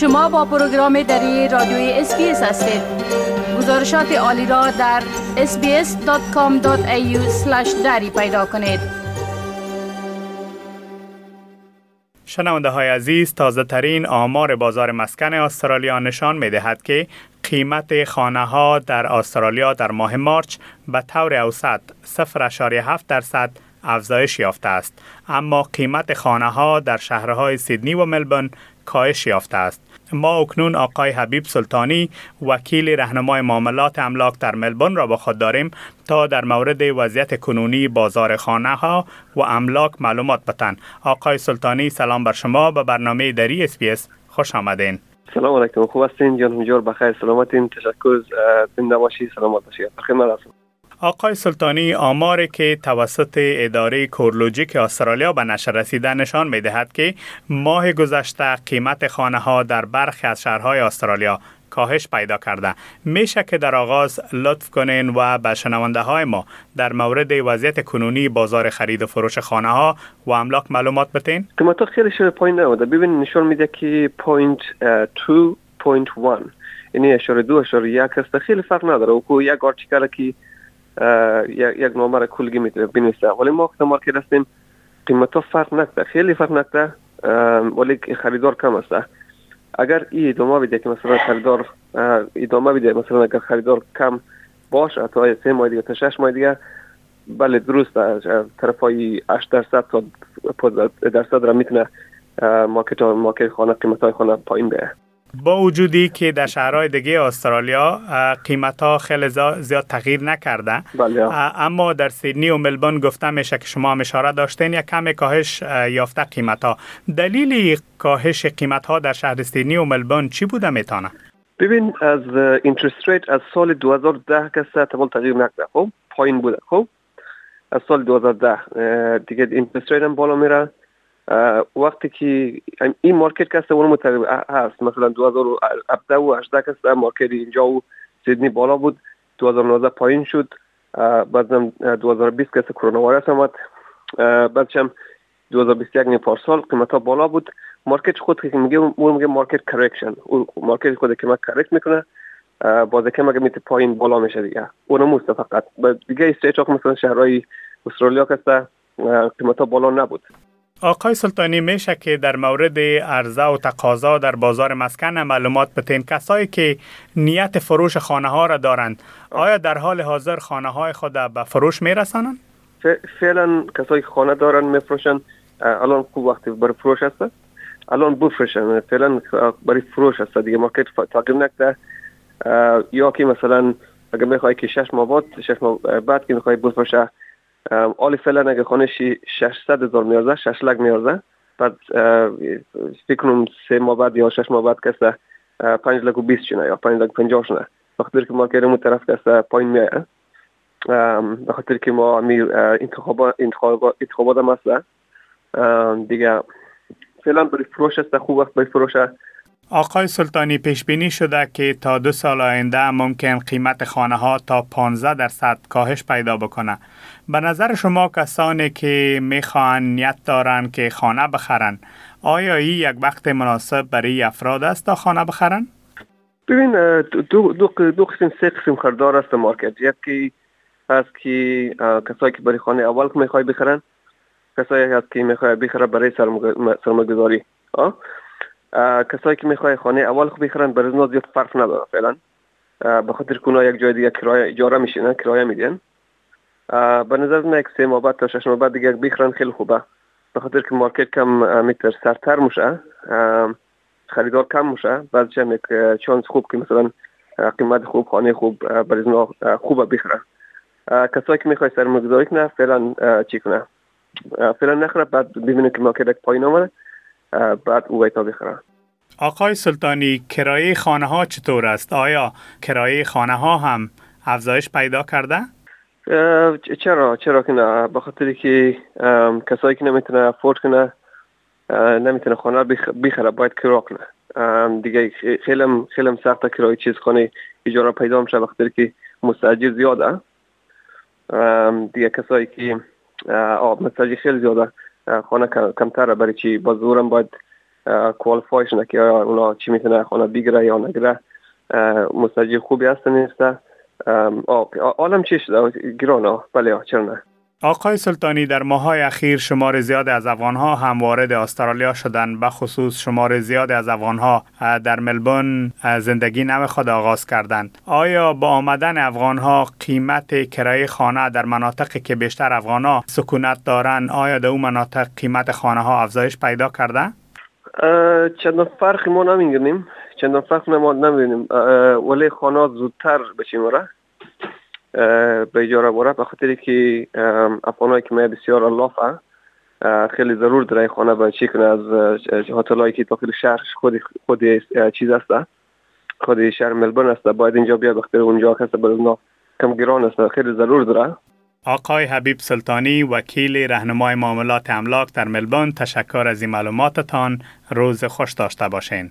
شما با پروگرام دری رادیوی SBS هستید. گزارشات عالی را در sbs.com.au دری پیدا کنید. شنونده های عزیز تازه ترین آمار بازار مسکن استرالیا نشان می دهد که قیمت خانه ها در استرالیا در ماه مارچ به طور اوسط 0.7 درصد افزایش یافته است. اما قیمت خانه ها در شهرهای سیدنی و ملبورن کاهش یافته است. ما اکنون آقای حبیب سلطانی وکیل رهنمای معاملات املاک در ملبورن را با خود داریم تا در مورد وضعیت کنونی بازار خانه ها و املاک معلومات بتن. آقای سلطانی سلام بر شما. به برنامه دری اسپیس خوش آمدین. سلام علیکم. خوب هستین؟ جان جور بخیر. سلامتین. تشکر. زنده باشی. سلامت باشی. بخیر آقای سلطانی آماری که توسط اداره CoreLogic استرالیا به نشر رسیده نشان می دهد که ماه گذشته قیمت خانه ها در برخی از شهرهای استرالیا کاهش پیدا کرده. میشه که در آغاز لطف کنین و به شنونده های ما در مورد وضعیت کنونی بازار خرید و فروش خانه ها و املاک معلومات بتین قیمت خیلی شده پایین نموده ببین نشان میده که point 2.1 یعنی اشاره دو اشاره یک است خیلی فرق نداره. او یک آرتیکل که یک نامه کلگی می‌تونه بنویسه. ولی ما وقتی مارکت هستیم قیمت ها فرق نکته خیلی فرق نکته. ولی خریدار کم است. اگر این ادامه بده که مثلا خریدار ادامه بده مثلا اگر خریدار کم باشه تا سه ماه دیگه تا شش ماه دیگه بله درست. طرف های 8 درصد تا درصد را می‌تونه market market خانه قیمت های خانه پایین بیه با وجودی که در شهرهای دیگه استرالیا قیمت ها خیلی زیاد تغییر نکرده. بله. اما در سیدنی و ملبورن گفته میشه که شما هم اشاره داشتین یک کم کاهش یافته قیمت ها دلیل کاهش قیمت ها در شهر سیدنی و ملبورن چی بوده می‌تونه؟ ببین از interest rate از سال 2010 که تمام تغییر نکرده. خب پایین بوده. خب از سال 2010 دیگه اینترست ریت هم بالا میره. وقتی که این مارکت کسته اون متقیب هست. مثلا 2017 و 18 کسته مارکت اینجا و سیدنی بالا بود. 2019 پایین شد. بعدم 2020 کسته کرونا وایرس آمد بعدش هم 2021 نیم پارسال قیمت ها بالا بود. مارکت خود که میگه اون میگه مارکت کرکشن مارکت خود که ما کرکت می‌کنه باز که مگه میته پایین بالا میشه دیگه. اونم فقط. دیگه استیت مثلا شهرهای استرالیا کسته قیمت ها بالا نبود. آقای سلطانی میشه که در مورد عرضه و تقاضا در بازار مسکن معلومات بتین کسایی که نیت فروش خانه ها را دارند. آیا در حال حاضر خانه های خود به فروش میرسانند؟ فعلا کسایی که خانه دارن میفروشن الان خوب وقتی برای فروش هست. الان بفروشن فعلا برای فروش هست. دیگه مارکت تغییر نکته. یا که مثلا اگر می‌خوای که شش ماه بعد شش ماه بعد که می‌خوای بفروشه آلی فعلا اگه خانه 600 هزار میارزه 6 لک میارزه بعد فکر کنم سه ماه بعد یا شش ماه بعد کسته 5 لک و 20 شنه یا 5 لک 50 شنه بخاطر که مارکت مو طرف کسته پایین میایه بخاطر که ما انتخابات انتخابات هم هسته. دیگه فعلا برای فروش است خوب وقت برای فروش. آقای سلطانی پیش بینی شده که تا دو سال آینده ممکن قیمت خانه ها تا 15 درصد کاهش پیدا بکنه. به نظر شما کسانی که می‌خوان نیت دارن که خانه بخرن آیا این یک وقت مناسب برای افراد است تا خانه بخرن؟ ببین دو, دو, دو قسم سه قسم خریدار است مارکت. یکی هست که کسایی که برای خانه اول که می‌خوای بخرن کسایی هست که می‌خوای بخره برای سرمایه‌گذاری کسایی که می‌خوای خانه اول خوب بخرن برای زیاد فرق نداره فعلا. به خاطر که یک جای دیگه کرایه اجاره میشینن کرایه میدین به نظر من یک سه ماه تا شش ماه دیگه بخرن خیلی خوبه به خاطر که مارکت کم میتر سرتر میشه خریدار کم میشه بعد هم یک چانس خوب که مثلا قیمت خوب خانه خوب برای خوبه بخرن کسایی که می‌خوای سرمایه‌گذاری کنه فعلا چی کنه فعلا نخره بعد ببینه که مارکت پایین آمده بعد او تا بخرن آقای سلطانی کرایه خانه ها چطور است؟ آیا کرایه خانه ها هم افزایش پیدا کرده؟ چرا؟ چرا که نه؟ به خاطر که کسایی که نمی‌تونه افورد کنه نمی‌تونه خانه بخره باید کرا کنه. دیگه خیلی خیلی سخته کرایه چیز خانه اجاره پیدا میشه به خاطر که مستاجر زیاده. دیگه کسایی که آب مستاجر خیلی زیاده. خانه کمتره برای چی؟ با زورم باید کوالیفایش که اونا چی می‌تونه خانه بگیره یا نگیره. مستجی خوبی هست نیست عالم چی شده گرانه بله چرا آقای سلطانی در ماهای اخیر شمار زیاد از افغانها هم وارد استرالیا شدند. به خصوص شمار زیاد از افغانها در ملبورن زندگی نو خود آغاز کردند. آیا با آمدن افغانها قیمت کرایه خانه در مناطقی که بیشتر افغانها سکونت دارند آیا در اون مناطق قیمت خانه ها افزایش پیدا کرده؟ چند فرق ما نمیگنیم چند فرق ما نمی‌بینیم. ولی خانه زودتر بچیم به اجاره باره به که افغانایی که بسیار اللافه خیلی ضرور داره خانه به چی کنه از هتلایی که داخل شهر خود خود چیز است خود شهر ملبورن است باید اینجا بیا بخاطر اونجا کس به اونا کم گران است خیلی ضرور داره. آقای حبیب سلطانی وکیل رهنمای معاملات املاک در ملبورن تشکر از این معلوماتتان. روز خوش داشته باشین.